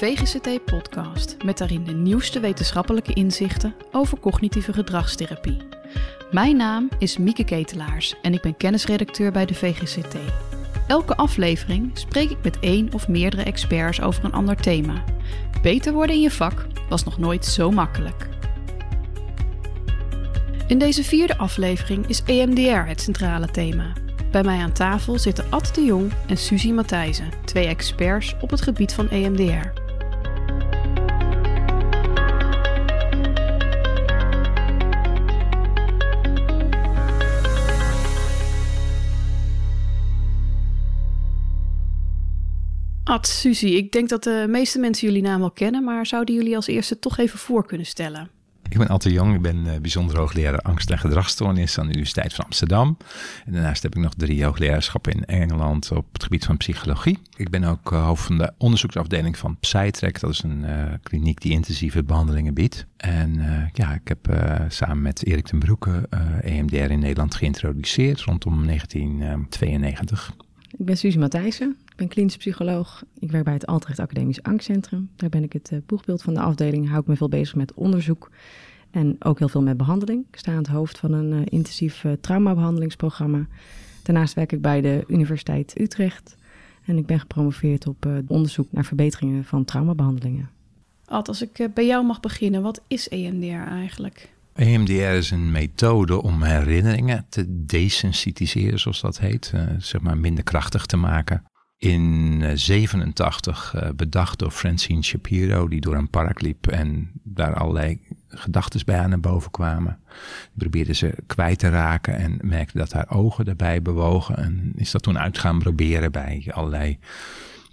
VGCT-podcast met daarin de nieuwste wetenschappelijke inzichten over cognitieve gedragstherapie. Mijn naam is Mieke Ketelaars en ik ben kennisredacteur bij de VGCT. Elke aflevering spreek ik met één of meerdere experts over een ander thema. Beter worden in je vak was nog nooit zo makkelijk. In deze vierde aflevering is EMDR het centrale thema. Bij mij aan tafel zitten Ad de Jong en Suzy Matthijssen, twee experts op het gebied van EMDR. Ad, Suzy, ik denk dat de meeste mensen jullie naam wel kennen, maar zouden jullie als eerste toch even voor kunnen stellen? Ik ben Atte Jong, ik ben uh, bijzonder hoogleraar angst- en gedragsstoornis aan de Universiteit van Amsterdam. En daarnaast heb ik nog drie hoogleraarschappen in Engeland op het gebied van psychologie. Ik ben ook uh, hoofd van de onderzoeksafdeling van Psytrek. Dat is een uh, kliniek die intensieve behandelingen biedt. En ja, ik heb samen met Erik ten Broeke EMDR in Nederland geïntroduceerd rondom 1992. Ik ben Suzy Matthijssen, ben klinisch psycholoog. Ik werk bij het Altrecht Academisch Angstcentrum. Daar ben ik het uh, boegbeeld van de afdeling. Hou ik me veel bezig met onderzoek en ook heel veel met behandeling. Ik sta aan het hoofd van een uh, intensief uh, traumabehandelingsprogramma. Daarnaast werk ik bij de Universiteit Utrecht. En ik ben gepromoveerd op onderzoek naar verbeteringen van traumabehandelingen. Ad, als ik bij jou mag beginnen, wat is EMDR eigenlijk? EMDR is een methode om herinneringen te desensitiseren, zoals dat heet. Uh, zeg maar minder krachtig te maken. In 87 uh, bedacht door Francine Shapiro, die door een park liep en daar allerlei gedachten bij naar boven kwamen. Probeerde ze kwijt te raken en merkte dat haar ogen daarbij bewogen. En is dat toen uit gaan proberen bij allerlei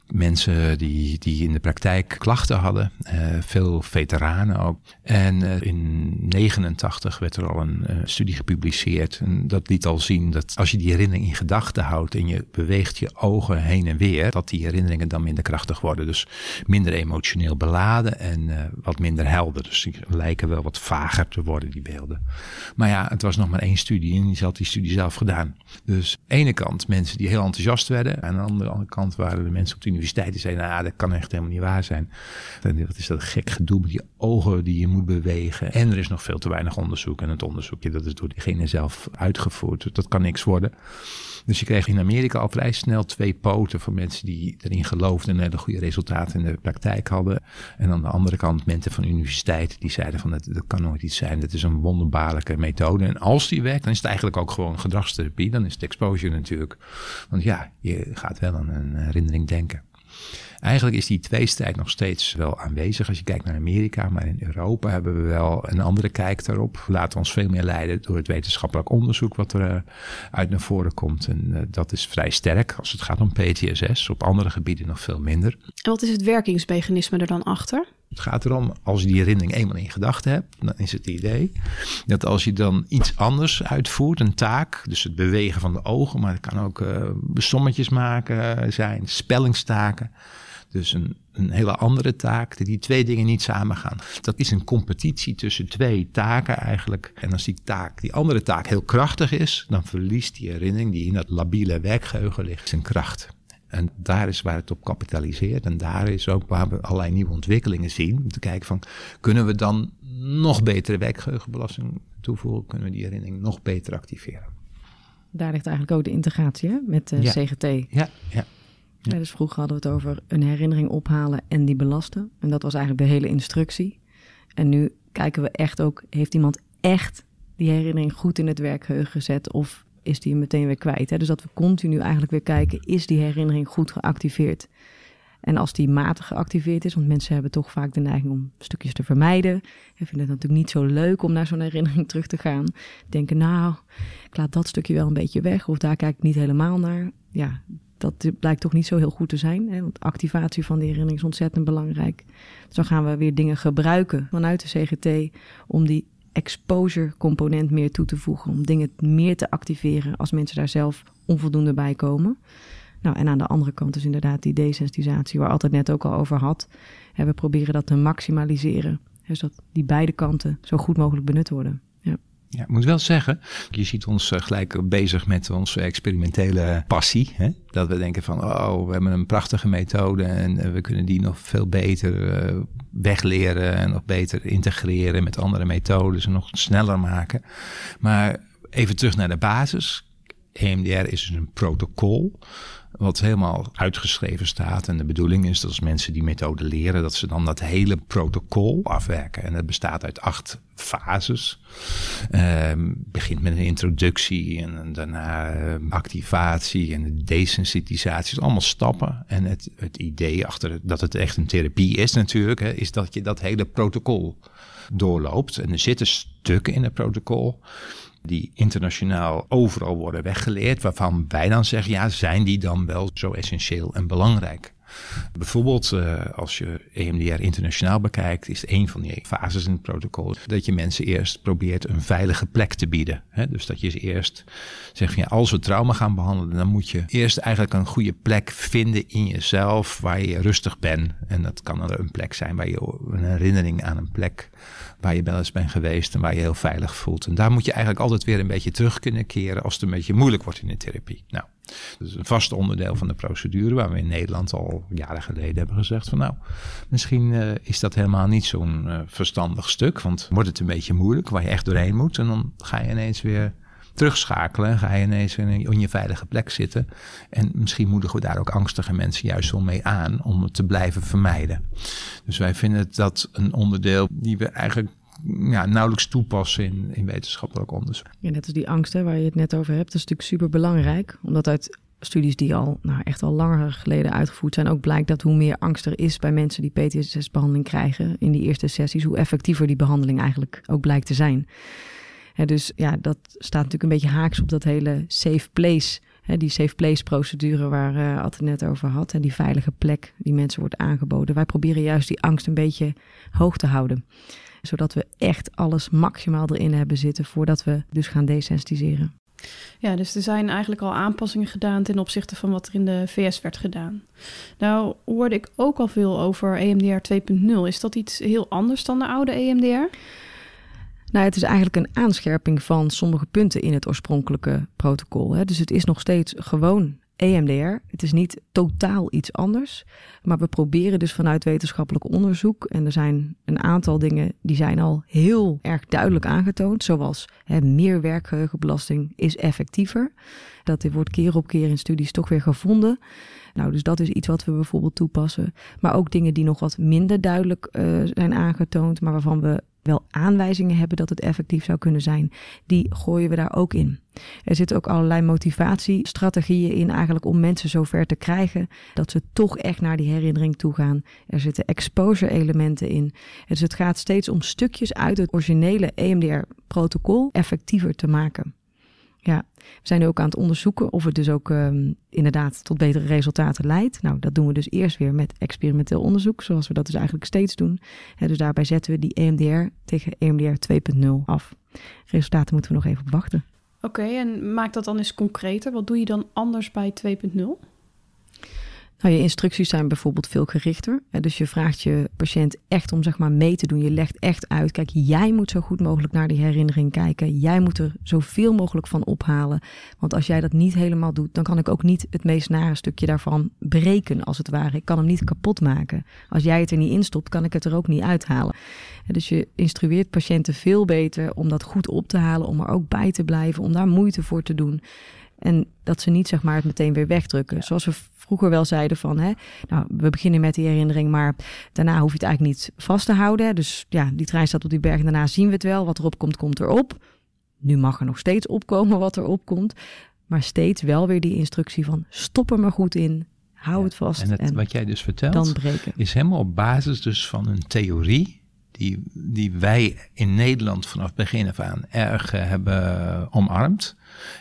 mensen die, die in de praktijk klachten hadden. Uh, veel veteranen ook. En uh, in 89 werd er al een uh, studie gepubliceerd. En dat liet al zien dat als je die herinnering in gedachten houdt en je beweegt je ogen heen en weer, dat die herinneringen dan minder krachtig worden. Dus minder emotioneel beladen en wat minder helder. Dus die lijken wel wat vager te worden, die beelden. Maar ja, het was nog maar één studie en die had die studie zelf gedaan. Dus aan de ene kant mensen die heel enthousiast werden. En aan de andere kant waren de mensen op de universiteit die zeiden, nou, dat kan echt helemaal niet waar zijn. Wat is dat gek gedoe met die ogen die je moet bewegen. En er is nog veel te weinig onderzoek. En het onderzoekje, dat is door diegene zelf uitgevoerd. Dat kan niks worden. Dus je kreeg in Amerika al vrij snel twee poten van mensen die erin geloofden en hele goede resultaten in de praktijk hadden. En aan de andere kant mensen van universiteiten die zeiden van dat, dat kan nooit iets zijn. Dat is een wonderbaarlijke methode. En als die werkt, dan is het eigenlijk ook gewoon gedragstherapie. Dan is het exposure natuurlijk. Want ja, je gaat wel aan een herinnering denken. Eigenlijk is die tweestrijd nog steeds wel aanwezig als je kijkt naar Amerika, maar in Europa hebben we wel een andere kijk daarop. We laten ons veel meer leiden door het wetenschappelijk onderzoek wat er uh, uit naar voren komt. En uh, dat is vrij sterk als het gaat om PTSS, op andere gebieden nog veel minder. En wat is het werkingsmechanisme er dan achter? Het gaat erom, als je die herinnering eenmaal in gedachten hebt, dan is het idee dat als je dan iets anders uitvoert, een taak, dus het bewegen van de ogen, maar het kan ook uh, sommetjes maken zijn, spellingstaken. Dus een, een hele andere taak, die twee dingen niet samengaan. Dat is een competitie tussen twee taken eigenlijk. En als die taak, die andere taak heel krachtig is, dan verliest die herinnering die in dat labiele werkgeheugen ligt zijn kracht. En daar is waar het op kapitaliseert. En daar is ook waar we allerlei nieuwe ontwikkelingen zien. Om te kijken van, kunnen we dan nog betere werkgeheugenbelasting toevoegen? Kunnen we die herinnering nog beter activeren? Daar ligt eigenlijk ook de integratie hè, met de ja. CGT. Ja, ja. Ja, dus vroeger hadden we het over een herinnering ophalen en die belasten. En dat was eigenlijk de hele instructie. En nu kijken we echt ook, heeft iemand echt die herinnering goed in het werkgeheugen gezet of is die meteen weer kwijt? Hè? Dus dat we continu eigenlijk weer kijken, is die herinnering goed geactiveerd? En als die matig geactiveerd is, want mensen hebben toch vaak de neiging om stukjes te vermijden. En vinden het natuurlijk niet zo leuk om naar zo'n herinnering terug te gaan. Denken, nou, ik laat dat stukje wel een beetje weg of daar kijk ik niet helemaal naar. Ja, dat blijkt toch niet zo heel goed te zijn. Hè? Want activatie van die herinnering is ontzettend belangrijk. Dus dan gaan we weer dingen gebruiken vanuit de CGT om die exposure component meer toe te voegen. Om dingen meer te activeren als mensen daar zelf onvoldoende bij komen. Nou, en aan de andere kant is inderdaad die desensitisatie, waar altijd net ook al over had. Ja, we proberen dat te maximaliseren. Dus dat die beide kanten zo goed mogelijk benut worden. Ja. Ja, ik moet wel zeggen, je ziet ons eh, gelijk bezig met onze experimentele passie. Hè? Dat we denken van, oh, we hebben een prachtige methode en eh, we kunnen die nog veel beter uh, wegleren en nog beter integreren met andere methodes en nog sneller maken. Maar even terug naar de basis. EMDR is dus een protocol wat helemaal uitgeschreven staat. En de bedoeling is dat als mensen die methode leren, dat ze dan dat hele protocol afwerken. En het bestaat uit acht fases. Ehm, begint met een introductie en daarna ehm, activatie en desensitisatie. allemaal stappen. En het, het idee achter dat het echt een therapie is natuurlijk, hè, is dat je dat hele protocol doorloopt. En er zitten stukken in het protocol die internationaal overal worden weggeleerd, waarvan wij dan zeggen, ja, zijn die dan wel zo essentieel en belangrijk? Bijvoorbeeld uh, als je EMDR internationaal bekijkt, is een van die fases in het protocol dat je mensen eerst probeert een veilige plek te bieden. Dus dat je eerst zegt van ja, als we trauma gaan behandelen, dan moet je eerst eigenlijk een goede plek vinden in jezelf waar je rustig bent. En dat kan een plek zijn waar je een herinnering aan een plek waar je wel eens bent geweest en waar je heel veilig voelt. En daar moet je eigenlijk altijd weer een beetje terug kunnen keren als het een beetje moeilijk wordt in de therapie. Nou, dat is een vast onderdeel van de procedure waar we in Nederland al jaren geleden hebben gezegd van nou, misschien uh, is dat helemaal niet zo'n uh, verstandig stuk, want wordt het een beetje moeilijk waar je echt doorheen moet en dan ga je ineens weer terugschakelen. Ga je ineens in je veilige plek zitten. En misschien moedigen we daar ook angstige mensen juist wel mee aan om het te blijven vermijden. Dus wij vinden dat een onderdeel die we eigenlijk ja, nauwelijks toepassen in, in wetenschappelijk onderzoek. Ja, net als die angsten waar je het net over hebt, dat is natuurlijk super belangrijk. Omdat uit studies die al nou, echt al langer geleden uitgevoerd zijn, ook blijkt dat hoe meer angst er is bij mensen die PTSS-behandeling krijgen in die eerste sessies, hoe effectiever die behandeling eigenlijk ook blijkt te zijn dus ja, dat staat natuurlijk een beetje haaks op dat hele safe place. die safe place procedure waar uh, het net over had. En die veilige plek die mensen wordt aangeboden. Wij proberen juist die angst een beetje hoog te houden. Zodat we echt alles maximaal erin hebben zitten voordat we dus gaan desensitiseren. Ja, dus er zijn eigenlijk al aanpassingen gedaan ten opzichte van wat er in de VS werd gedaan. Nou hoorde ik ook al veel over EMDR 2.0. Is dat iets heel anders dan de oude EMDR? Nou, het is eigenlijk een aanscherping van sommige punten in het oorspronkelijke protocol. Hè. Dus het is nog steeds gewoon EMDR. Het is niet totaal iets anders. Maar we proberen dus vanuit wetenschappelijk onderzoek. En er zijn een aantal dingen die zijn al heel erg duidelijk aangetoond. Zoals hè, meer werkgeheugenbelasting is effectiever. Dat wordt keer op keer in studies toch weer gevonden. Nou, dus dat is iets wat we bijvoorbeeld toepassen. Maar ook dingen die nog wat minder duidelijk uh, zijn aangetoond. Maar waarvan we wel aanwijzingen hebben dat het effectief zou kunnen zijn, die gooien we daar ook in. Er zitten ook allerlei motivatiestrategieën in eigenlijk om mensen zover te krijgen dat ze toch echt naar die herinnering toe gaan. Er zitten exposure elementen in. Dus het gaat steeds om stukjes uit het originele EMDR-protocol effectiever te maken. Ja, we zijn ook aan het onderzoeken of het dus ook um, inderdaad tot betere resultaten leidt. Nou, dat doen we dus eerst weer met experimenteel onderzoek, zoals we dat dus eigenlijk steeds doen. dus daarbij zetten we die EMDR tegen EMDR 2.0 af. Resultaten moeten we nog even op wachten. Oké, en maak dat dan eens concreter. Wat doe je dan anders bij 2.0? Nou, je instructies zijn bijvoorbeeld veel gerichter. Dus je vraagt je patiënt echt om zeg maar mee te doen. Je legt echt uit, kijk, jij moet zo goed mogelijk naar die herinnering kijken. Jij moet er zoveel mogelijk van ophalen. Want als jij dat niet helemaal doet, dan kan ik ook niet het meest nare stukje daarvan breken, als het ware. Ik kan hem niet kapot maken. Als jij het er niet in stopt, kan ik het er ook niet uithalen. Dus je instrueert patiënten veel beter om dat goed op te halen, om er ook bij te blijven, om daar moeite voor te doen. En dat ze niet zeg maar het meteen weer wegdrukken. Zoals we vroeger wel zeiden van, hè, nou, we beginnen met die herinnering, maar daarna hoef je het eigenlijk niet vast te houden. Dus ja, die trein staat op die berg en daarna zien we het wel. Wat erop komt, komt erop. Nu mag er nog steeds opkomen wat erop komt. Maar steeds wel weer die instructie van stop er maar goed in. Hou het vast. En, het, wat jij dus vertelt, is helemaal op basis dus van een theorie die, die wij in Nederland vanaf begin af aan erg uh, hebben omarmd.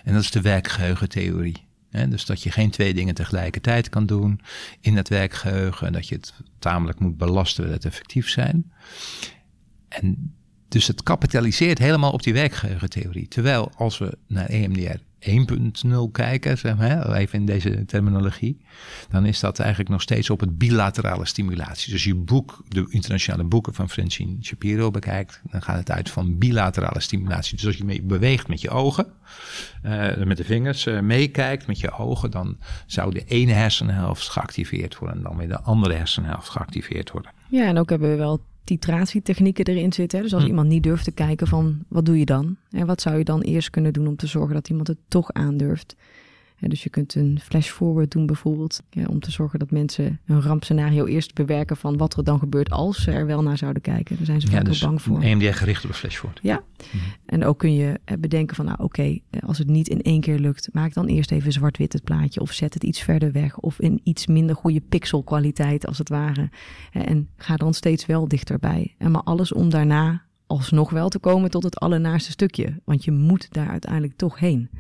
En dat is de werkgeheugentheorie. dus dat je geen twee dingen tegelijkertijd kan doen in het werkgeheugen. En dat je het tamelijk moet belasten wil het effectief zijn. En dus het kapitaliseert helemaal op die werkgeheugentheorie. Terwijl als we naar EMDR 1.0 kijken, even in deze terminologie, dan is dat eigenlijk nog steeds op het bilaterale stimulatie. Dus je boek, de internationale boeken van Francine Shapiro bekijkt, dan gaat het uit van bilaterale stimulatie. Dus als je mee beweegt met je ogen, uh, met de vingers, uh, meekijkt met je ogen, dan zou de ene hersenhelft geactiveerd worden en dan weer de andere hersenhelft geactiveerd worden. Ja, en ook hebben we wel titratietechnieken erin zitten. Dus als hm. iemand niet durft te kijken van wat doe je dan? En wat zou je dan eerst kunnen doen om te zorgen dat iemand het toch aandurft? Dus je kunt een flash forward doen bijvoorbeeld, om te zorgen dat mensen een rampscenario eerst bewerken van wat er dan gebeurt als ze er wel naar zouden kijken. Daar zijn ze vaak ja, dus bang voor. EMDR gericht op een flash forward. Ja, mhm. en ook kun je eh, bedenken van nou oké, eh, als het niet in één keer lukt, maak dan eerst even zwart-wit het plaatje of zet het iets verder weg of in iets minder goede pixelkwaliteit als het ware. En ga dan steeds wel dichterbij. En maar alles om daarna alsnog wel te komen tot het allernaarste stukje, want je moet daar uiteindelijk toch heen.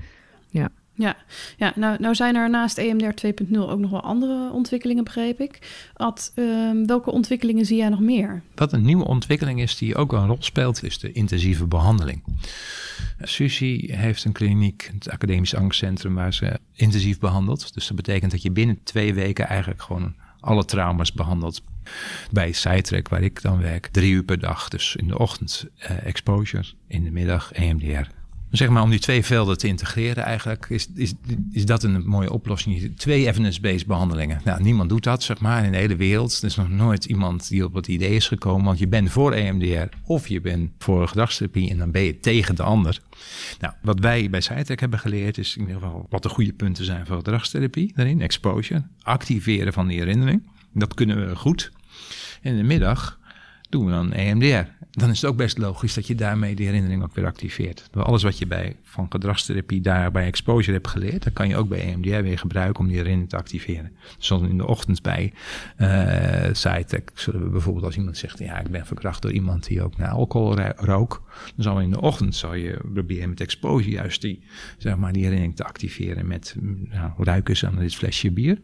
Ja. Ja, ja nou, nou zijn er naast EMDR 2.0 ook nog wel andere ontwikkelingen, begreep ik. Ad, ehm, welke ontwikkelingen zie jij nog meer? Wat een nieuwe ontwikkeling is die ook een rol speelt, is de intensieve behandeling. Susie heeft een kliniek, het Academisch Angstcentrum, waar ze intensief behandelt. Dus dat betekent dat je binnen twee weken eigenlijk gewoon alle trauma's behandelt. Bij Sidetrack, waar ik dan werk, drie uur per dag. Dus in de ochtend uh, exposure, in de middag EMDR zeg maar om die twee velden te integreren eigenlijk, is, is, is dat een mooie oplossing. Twee evidence-based behandelingen. Nou, niemand doet dat, zeg maar, in de hele wereld. Er is nog nooit iemand die op het idee is gekomen, want je bent voor EMDR of je bent voor gedragstherapie en dan ben je tegen de ander. Nou, wat wij bij Cytec hebben geleerd is in ieder geval wat de goede punten zijn voor gedragstherapie daarin. Exposure, activeren van die herinnering. Dat kunnen we goed. En in de middag doen we dan EMDR dan is het ook best logisch dat je daarmee de herinnering ook weer activeert. Alles wat je bij, van gedragstherapie daar bij exposure hebt geleerd, dat kan je ook bij EMDR weer gebruiken om die herinnering te activeren. Zoals in de ochtend bij uh, we bijvoorbeeld als iemand zegt, ja, ik ben verkracht door iemand die ook naar alcohol rook, dan zal in de ochtend zal je proberen met exposure juist die, zeg maar, die herinnering te activeren met nou, ruiken aan dit flesje bier.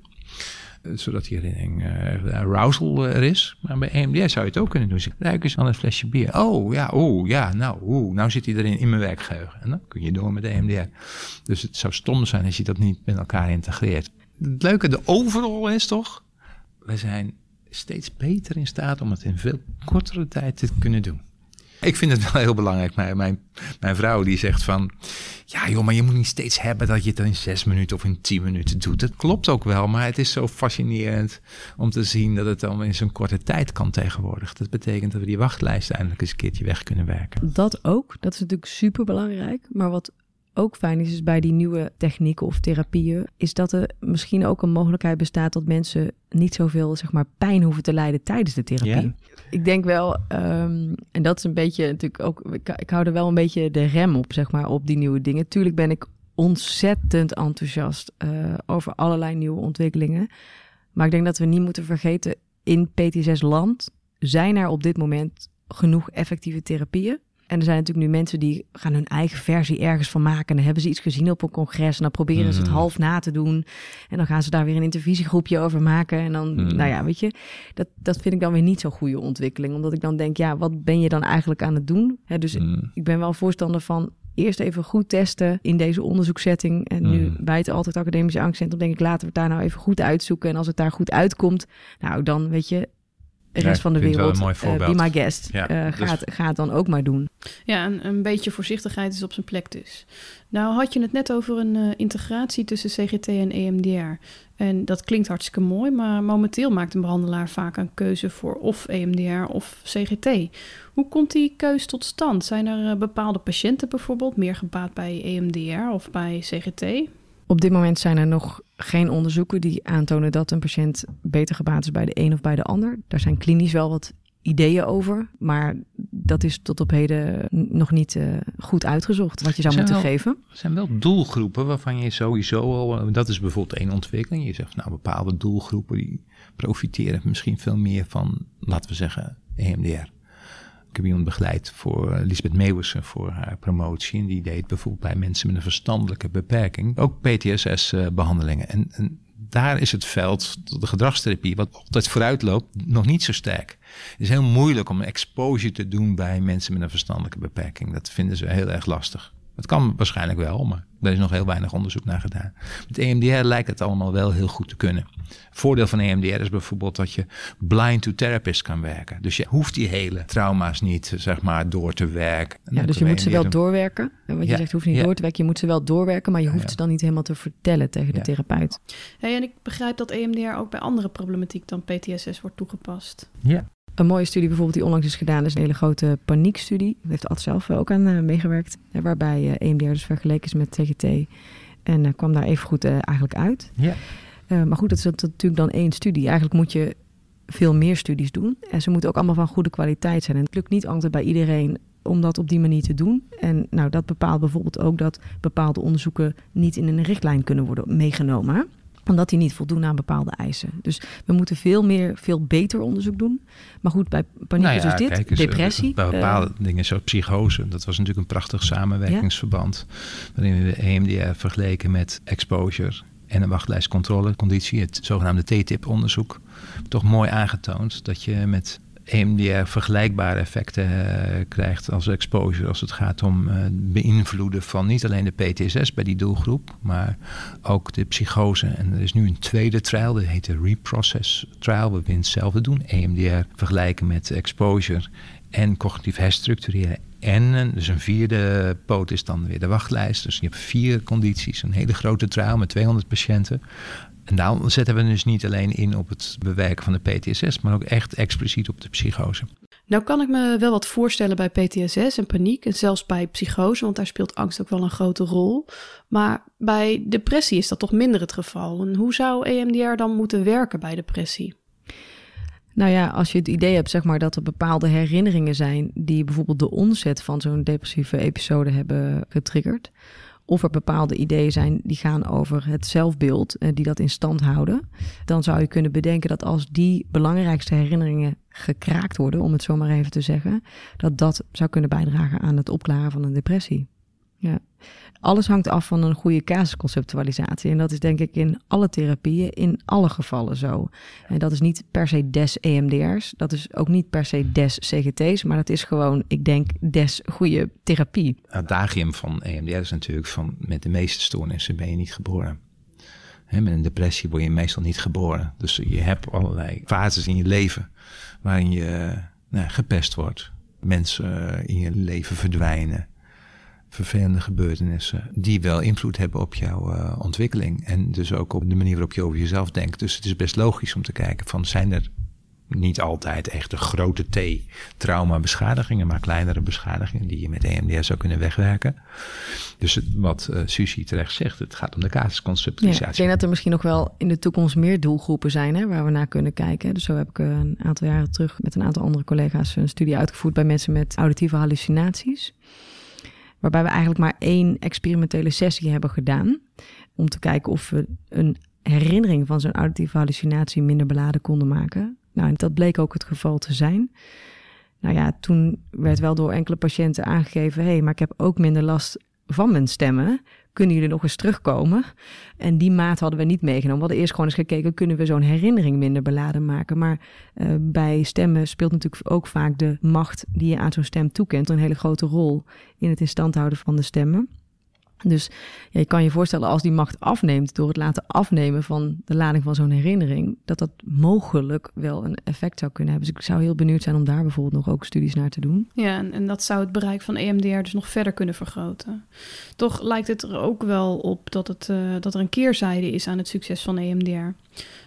Eh, zodat die herinnering uh, arousal er is. Maar bij EMDR zou je het ook kunnen doen. Ruik eens aan een flesje bier. Oh ja, oh ja, nou, oeh, nou zit hij erin in mijn werkgeheugen. En dan kun je door met EMDR. Dus het zou stom zijn als je dat niet met elkaar integreert. Het leuke, de overal is toch, we zijn steeds beter in staat om het in veel kortere tijd te kunnen doen. Ik vind het wel heel belangrijk. Mijn, mijn, mijn vrouw die zegt van... Ja joh, maar je moet niet steeds hebben dat je het in zes minuten of in tien minuten doet. Dat klopt ook wel, maar het is zo fascinerend om te zien dat het dan in zo'n korte tijd kan tegenwoordig. Dat betekent dat we die wachtlijst eindelijk eens een keertje weg kunnen werken. Dat ook, dat is natuurlijk super belangrijk. Maar wat ook fijn is, is bij die nieuwe technieken of therapieën, is dat er misschien ook een mogelijkheid bestaat dat mensen niet zoveel zeg maar, pijn hoeven te lijden tijdens de therapie. Ik denk wel, um, en dat is een beetje natuurlijk ook, ik, ik hou er wel een beetje de rem op, zeg maar, op die nieuwe dingen. Tuurlijk ben ik ontzettend enthousiast uh, over allerlei nieuwe ontwikkelingen. Maar ik denk dat we niet moeten vergeten, in PT6-land zijn er op dit moment genoeg effectieve therapieën en er zijn natuurlijk nu mensen die gaan hun eigen versie ergens van maken. En dan hebben ze iets gezien op een congres en dan proberen ze het mm. half na te doen. En dan gaan ze daar weer een intervisiegroepje over maken. En dan, mm. nou ja, weet je, dat, dat vind ik dan weer niet zo'n goede ontwikkeling. Omdat ik dan denk, ja, wat ben je dan eigenlijk aan het doen? dus mm. ik ben wel voorstander van eerst even goed testen in deze onderzoekssetting. En nu bij het Altijd Academische Angstcentrum denk ik, laten we het daar nou even goed uitzoeken. En als het daar goed uitkomt, nou dan weet je, de rest van de wereld, uh, be my guest, ja, uh, gaat, gaat dan ook maar doen. Ja, een, een beetje voorzichtigheid is op zijn plek dus. Nou had je het net over een uh, integratie tussen CGT en EMDR. En dat klinkt hartstikke mooi, maar momenteel maakt een behandelaar vaak een keuze voor of EMDR of CGT. Hoe komt die keuze tot stand? Zijn er bepaalde patiënten bijvoorbeeld meer gebaat bij EMDR of bij CGT? Op dit moment zijn er nog geen onderzoeken die aantonen dat een patiënt beter gebaat is bij de een of bij de ander. Daar zijn klinisch wel wat ideeën over, maar dat is tot op heden nog niet uh, goed uitgezocht wat je zou moeten geven. Er zijn wel doelgroepen waarvan je sowieso al, dat is bijvoorbeeld één ontwikkeling. Je zegt nou bepaalde doelgroepen die profiteren misschien veel meer van, laten we zeggen, EMDR. Ik heb iemand begeleid voor uh, Lisbeth Meeuwissen voor haar promotie. En die deed bijvoorbeeld bij mensen met een verstandelijke beperking ook PTSS-behandelingen. en, en, daar is het veld, de gedragstherapie, wat altijd vooruit loopt, nog niet zo sterk. Het is heel moeilijk om exposure te doen bij mensen met een verstandelijke beperking. Dat vinden ze heel erg lastig. Het kan waarschijnlijk wel, maar er is nog heel weinig onderzoek naar gedaan. Met EMDR lijkt het allemaal wel heel goed te kunnen. Voordeel van EMDR is bijvoorbeeld dat je blind to therapist kan werken. Dus je hoeft die hele trauma's niet, zeg maar, door te werken. Ja, dus je moet ze wel doorwerken. Want je zegt, je hoeft niet door te werken. Je moet ze wel doorwerken, maar je hoeft ze dan niet helemaal te vertellen tegen de therapeut. Hey, en ik begrijp dat EMDR ook bij andere problematiek dan PTSS wordt toegepast. Ja. Een mooie studie bijvoorbeeld die onlangs is gedaan, is een hele grote paniekstudie. Daar heeft Ad zelf ook aan uh, meegewerkt. Waarbij EMDR dus vergeleken is met TGT. En uh, kwam daar even goed eigenlijk uit. Ja. maar goed, dat is natuurlijk dan één studie. Eigenlijk moet je veel meer studies doen. En ze moeten ook allemaal van goede kwaliteit zijn. En het lukt niet altijd bij iedereen om dat op die manier te doen. En nou, dat bepaalt bijvoorbeeld ook dat bepaalde onderzoeken niet in een richtlijn kunnen worden meegenomen omdat die niet voldoen aan bepaalde eisen. Dus we moeten veel meer, veel beter onderzoek doen. Maar goed, bij paniek nou is dit, eh, depressie. Bij bepaalde uh, dingen zoals psychose. Dat was natuurlijk een prachtig samenwerkingsverband. Waarin we EMDR vergeleken met exposure en een wachtlijstcontroleconditie. Het zogenaamde TTIP-onderzoek. Toch mooi aangetoond dat je met EMDR vergelijkbare effecten uh, krijgt als exposure als het gaat om uh, beïnvloeden van niet alleen de PTSS bij die doelgroep, maar ook de psychose. En er is nu een tweede trial, dat heet de Reprocess Trial, we hetzelfde doen. EMDR vergelijken met exposure en cognitief herstructureren. En dus een vierde poot is dan weer de wachtlijst. Dus je hebt vier condities, een hele grote trial met 200 patiënten. En daarom zetten we dus niet alleen in op het bewerken van de PTSS, maar ook echt expliciet op de psychose. Nou kan ik me wel wat voorstellen bij PTSS en paniek en zelfs bij psychose, want daar speelt angst ook wel een grote rol. Maar bij depressie is dat toch minder het geval. En hoe zou EMDR dan moeten werken bij depressie? Nou ja, als je het idee hebt, zeg maar, dat er bepaalde herinneringen zijn die bijvoorbeeld de onzet van zo'n depressieve episode hebben getriggerd, of er bepaalde ideeën zijn die gaan over het zelfbeeld, eh, die dat in stand houden, dan zou je kunnen bedenken dat als die belangrijkste herinneringen gekraakt worden, om het zo maar even te zeggen, dat dat zou kunnen bijdragen aan het opklaren van een depressie. Ja. Alles hangt af van een goede casusconceptualisatie. En dat is denk ik in alle therapieën, in alle gevallen zo. En dat is niet per se des EMDR's. Dat is ook niet per se des CGT's. Maar dat is gewoon, ik denk, des goede therapie. Het dagium van EMDR is natuurlijk van met de meeste stoornissen ben je niet geboren. met een depressie word je meestal niet geboren. Dus je hebt allerlei fases in je leven waarin je nou, gepest wordt. Mensen in je leven verdwijnen vervelende gebeurtenissen die wel invloed hebben op jouw uh, ontwikkeling en dus ook op de manier waarop je over jezelf denkt. Dus het is best logisch om te kijken van zijn er niet altijd echt de grote T trauma beschadigingen, maar kleinere beschadigingen die je met EMDR zou kunnen wegwerken. Dus wat uh, Susie terecht zegt, het gaat om de casusconceptualisatie. Ik denk dat er misschien nog wel in de toekomst meer doelgroepen zijn hè, waar we naar kunnen kijken. Dus zo heb ik eh, een aantal jaren terug met een aantal andere collega's een studie uitgevoerd bij mensen met auditieve hallucinaties. Waarbij we eigenlijk maar één experimentele sessie hebben gedaan. Om te kijken of we een herinnering van zo'n auditieve hallucinatie minder beladen konden maken. Nou, en dat bleek ook het geval te zijn. Nou ja, toen werd wel door enkele patiënten aangegeven: hé, hey, maar ik heb ook minder last van mijn stemmen kunnen jullie nog eens terugkomen? En die maat hadden we niet meegenomen. We hadden eerst gewoon eens gekeken, kunnen we zo'n herinnering minder beladen maken? Maar uh, bij stemmen speelt natuurlijk ook vaak de macht die je aan zo'n stem toekent een hele grote rol in het in stand houden van de stemmen. Dus je kan je voorstellen als die macht afneemt door het laten afnemen van de lading van zo'n herinnering, dat dat mogelijk wel een effect zou kunnen hebben. Dus ik zou heel benieuwd zijn om daar bijvoorbeeld nog ook studies naar te doen. Ja, en, dat zou het bereik van EMDR dus nog verder kunnen vergroten. Toch lijkt het er ook wel op dat, het, uh, dat er een keerzijde is aan het succes van EMDR.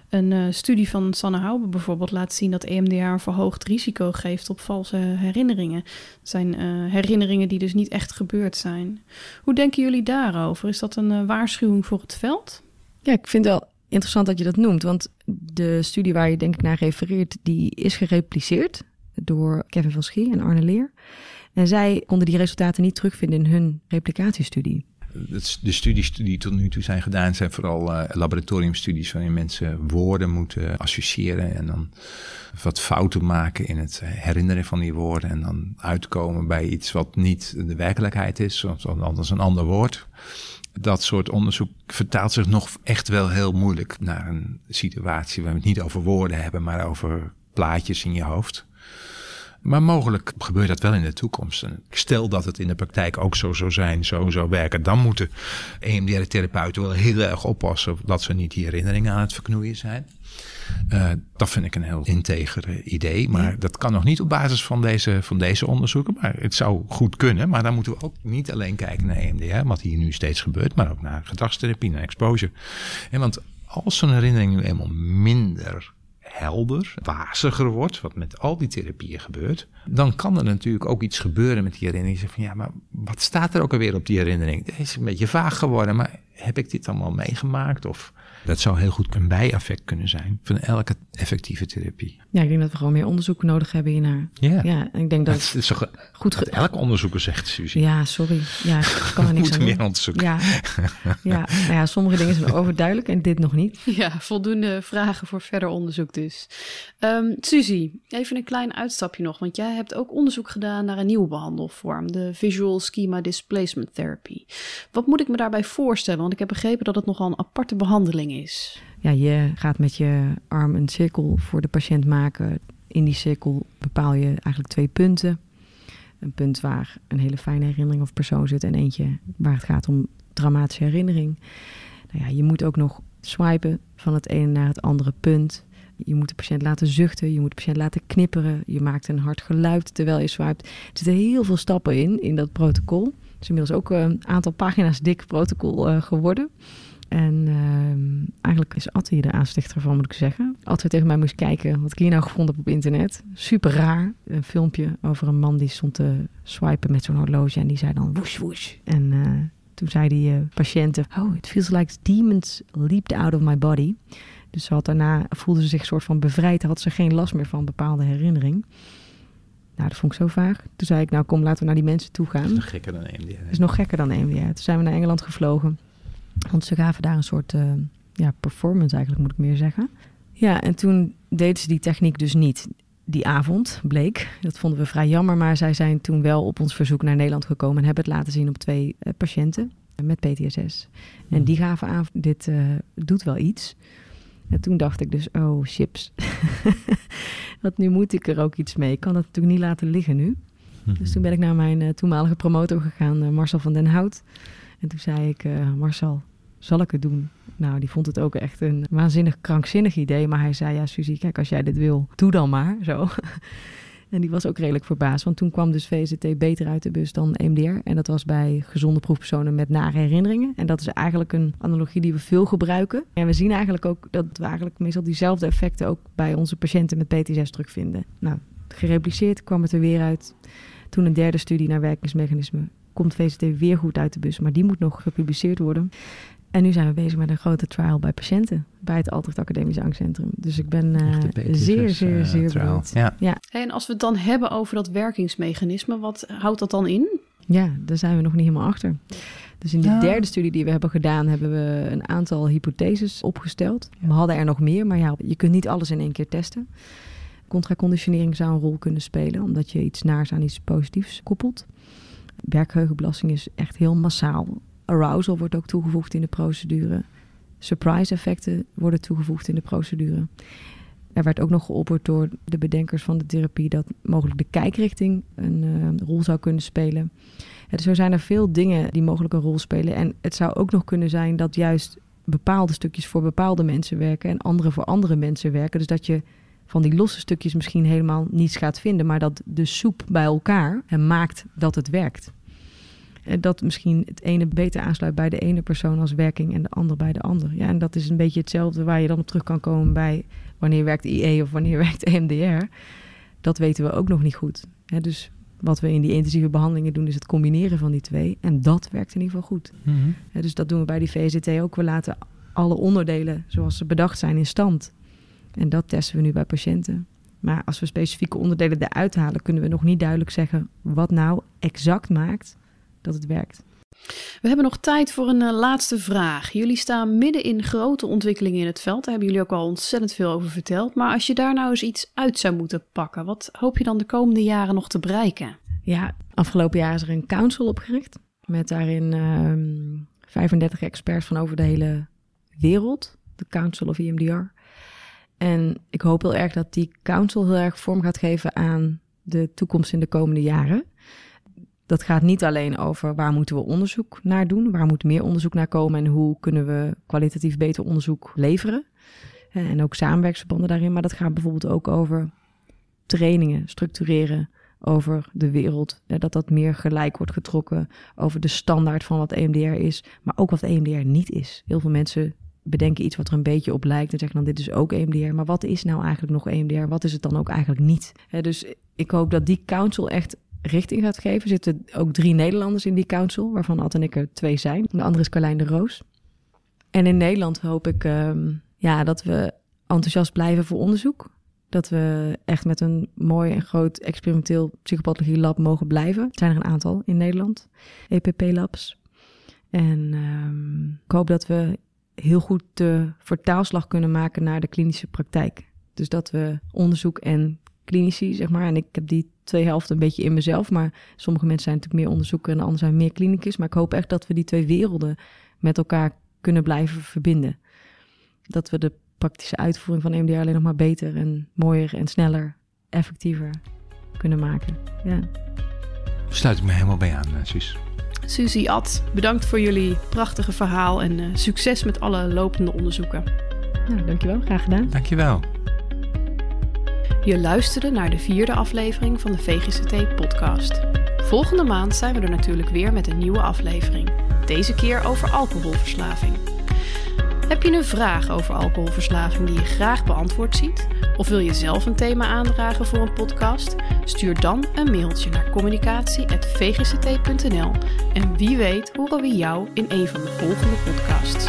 Een uh, studie van Sanne Haube bijvoorbeeld laat zien dat EMDR een verhoogd risico geeft op valse herinneringen. Dat zijn uh, herinneringen die dus niet echt gebeurd zijn. Hoe denken jullie daarover? Is dat een uh, waarschuwing voor het veld? Ja, ik vind het wel interessant dat je dat noemt. Want de studie waar je denk ik naar refereert, die is gerepliceerd door Kevin van Schie en Arne Leer. En zij konden die resultaten niet terugvinden in hun replicatiestudie de studies die tot nu toe zijn gedaan zijn vooral uh, laboratoriumstudies waarin mensen woorden moeten associëren en dan wat fouten maken in het herinneren van die woorden en dan uitkomen bij iets wat niet de werkelijkheid is, of anders een ander woord. Dat soort onderzoek vertaalt zich nog echt wel heel moeilijk naar een situatie waar we het niet over woorden hebben, maar over plaatjes in je hoofd. Maar mogelijk gebeurt dat wel in de toekomst. En stel dat het in de praktijk ook zo zou zijn, zo zou werken. Dan moeten EMDR-therapeuten wel heel erg oppassen dat ze niet die herinneringen aan het verknoeien zijn. Uh, dat vind ik een heel integere idee. Maar dat kan nog niet op basis van deze, van deze onderzoeken. Maar het zou goed kunnen. Maar dan moeten we ook niet alleen kijken naar EMDR, wat hier nu steeds gebeurt. Maar ook naar gedragstherapie, naar exposure. En want als zo'n herinnering nu eenmaal minder helder, waziger wordt, wat met al die therapieën gebeurt, dan kan er natuurlijk ook iets gebeuren met die herinnering. Zegt van ja, maar wat staat er ook alweer op die herinnering? Het is een beetje vaag geworden, maar heb ik dit allemaal meegemaakt? Of dat zou heel goed een bijeffect kunnen zijn van elke effectieve therapie. Ja, ik denk dat we gewoon meer onderzoek nodig hebben hiernaar. Ja, ja ik denk dat, dat is toch goed. Ge- elk onderzoeker zegt, Suzie. Ja, sorry. Ja, ik kan er niks aan meer onderzoek. Ja, ja, nou ja, sommige dingen zijn overduidelijk en dit nog niet. Ja, voldoende vragen voor verder onderzoek dus. Um, Suzie, even een klein uitstapje nog, want jij hebt ook onderzoek gedaan naar een nieuwe behandelvorm, de Visual Schema Displacement Therapy. Wat moet ik me daarbij voorstellen? Want ik heb begrepen dat het nogal een aparte behandeling is. Ja, je gaat met je arm een cirkel voor de patiënt maken. In die cirkel bepaal je eigenlijk twee punten. Een punt waar een hele fijne herinnering of persoon zit en eentje waar het gaat om dramatische herinnering. Nou ja, je moet ook nog swipen van het ene naar het andere punt. Je moet de patiënt laten zuchten, je moet de patiënt laten knipperen. Je maakt een hard geluid terwijl je swipt. Er zitten heel veel stappen in, in dat protocol. Het is inmiddels ook een aantal pagina's dik protocol uh, geworden. En uh, eigenlijk is Atte hier de aanstichter van, moet ik zeggen. Atte tegen mij moest kijken wat ik hier nou gevonden heb op internet. Super raar. Een filmpje over een man die stond te swipen met zo'n horloge. En die zei dan woesh woesh. En uh, toen zei die uh, patiënten... Oh, it feels like demons leaped out of my body. Dus ze had daarna voelde ze zich soort van bevrijd. Had ze geen last meer van een bepaalde herinnering. Nou, dat vond ik zo vaag. Toen zei ik, nou kom, laten we naar die mensen toe gaan. Dat is nog gekker dan EMDR. Dat is nog gekker dan EMDR. Toen zijn we naar Engeland gevlogen. Want ze gaven daar een soort uh, ja, performance eigenlijk, moet ik meer zeggen. Ja, en toen deden ze die techniek dus niet die avond, bleek. Dat vonden we vrij jammer, maar zij zijn toen wel op ons verzoek naar Nederland gekomen... en hebben het laten zien op twee uh, patiënten met PTSS. En die gaven aan, dit uh, doet wel iets... En toen dacht ik dus, oh chips, want nu moet ik er ook iets mee. Ik kan dat natuurlijk niet laten liggen nu. Mm-hmm. Dus toen ben ik naar mijn uh, toenmalige promotor gegaan, Marcel van den Hout. En toen zei ik, uh, Marcel, zal ik het doen? Nou, die vond het ook echt een waanzinnig krankzinnig idee. Maar hij zei, ja Suzie, kijk, als jij dit wil, doe dan maar. Zo. En die was ook redelijk verbaasd, want toen kwam dus VZT beter uit de bus dan MDR. En dat was bij gezonde proefpersonen met nare herinneringen. En dat is eigenlijk een analogie die we veel gebruiken. En we zien eigenlijk ook dat we eigenlijk meestal diezelfde effecten ook bij onze patiënten met PTSS terugvinden. Nou, gerepliceerd kwam het er weer uit. Toen een derde studie naar werkingsmechanismen komt VZT weer goed uit de bus, maar die moet nog gepubliceerd worden. En nu zijn we bezig met een grote trial bij patiënten bij het Altrecht Academisch Angstcentrum. Dus ik ben uh, zeer, zeer, zeer uh, benieuwd. Ja. Ja. En als we het dan hebben over dat werkingsmechanisme, wat houdt dat dan in? Ja, daar zijn we nog niet helemaal achter. Dus in de ja. derde studie die we hebben gedaan, hebben we een aantal hypotheses opgesteld. We hadden er nog meer, maar ja, je kunt niet alles in één keer testen. Contraconditionering zou een rol kunnen spelen, omdat je iets naars aan iets positiefs koppelt. Werkgeheugenbelasting is echt heel massaal. Arousal wordt ook toegevoegd in de procedure. Surprise effecten worden toegevoegd in de procedure. Er werd ook nog geopperd door de bedenkers van de therapie dat mogelijk de kijkrichting een uh, rol zou kunnen spelen. Dus zo zijn er veel dingen die mogelijk een rol spelen. En het zou ook nog kunnen zijn dat juist bepaalde stukjes voor bepaalde mensen werken en andere voor andere mensen werken. Dus dat je van die losse stukjes misschien helemaal niets gaat vinden, maar dat de soep bij elkaar maakt dat het werkt. Dat misschien het ene beter aansluit bij de ene persoon als werking en de ander bij de ander. Ja, en dat is een beetje hetzelfde waar je dan op terug kan komen bij wanneer werkt IE of wanneer werkt EMDR. Dat weten we ook nog niet goed. Dus wat we in die intensieve behandelingen doen, is het combineren van die twee. En dat werkt in ieder geval goed. Ja, dus dat doen we bij die VZT ook. We laten alle onderdelen zoals ze bedacht zijn in stand. En dat testen we nu bij patiënten. Maar als we specifieke onderdelen eruit halen, kunnen we nog niet duidelijk zeggen wat nou exact maakt dat het werkt. We hebben nog tijd voor een uh, laatste vraag. Jullie staan midden in grote ontwikkelingen in het veld. Daar hebben jullie ook al ontzettend veel over verteld. Maar als je daar nou eens iets uit zou moeten pakken, wat hoop je dan de komende jaren nog te bereiken? Ja, afgelopen jaar is er een council opgericht. Met daarin uh, 35 experts van over de hele wereld. De Council of EMDR. En ik hoop heel erg dat die council heel erg vorm gaat geven aan de toekomst in de komende jaren. Dat gaat niet alleen over waar moeten we onderzoek naar doen, waar moet meer onderzoek naar komen en hoe kunnen we kwalitatief beter onderzoek leveren. En ook samenwerksverbanden daarin, maar dat gaat bijvoorbeeld ook over trainingen structureren over de wereld. Dat dat meer gelijk wordt getrokken over de standaard van wat EMDR is, maar ook wat EMDR niet is. Heel veel mensen bedenken iets wat er een beetje op lijkt en zeggen dan dit is ook EMDR. Maar wat is nou eigenlijk nog EMDR? Wat is het dan ook eigenlijk niet? dus ik hoop dat die council echt richting gaat geven. Er zitten ook drie Nederlanders in die council, waarvan Ad en ik er twee zijn. De andere is Carlijn de Roos. En in Nederland hoop ik ehm, ja, dat we enthousiast blijven voor onderzoek. Dat we echt met een mooi en groot experimenteel psychopathologie lab mogen blijven. Er zijn er een aantal in Nederland, EPP-labs. En um, ik hoop dat we heel goed de vertaalslag kunnen maken naar de klinische praktijk. Dus dat we onderzoek en klinici, zeg maar. En ik heb die twee helften een beetje in mezelf. Maar sommige mensen zijn natuurlijk meer onderzoeker en anderen zijn meer klinicus. Maar ik hoop echt dat we die twee werelden met elkaar kunnen blijven verbinden. Dat we de praktische uitvoering van EMDR alleen nog maar beter en mooier en sneller, effectiever kunnen maken. Ja. Sluit ik me helemaal bij aan, eh, Suus. Suzy Ad, bedankt voor jullie prachtige verhaal en uh, succes met alle lopende onderzoeken. Nou, dankjewel, graag gedaan. Dankjewel. Je luisterde naar de vierde aflevering van de VGCT-podcast. Volgende maand zijn we er natuurlijk weer met een nieuwe aflevering. Deze keer over alcoholverslaving. Heb je een vraag over alcoholverslaving die je graag beantwoord ziet? Of wil je zelf een thema aandragen voor een podcast? Stuur dan een mailtje naar communicatie.vgct.nl en wie weet horen we jou in een van de volgende podcasts.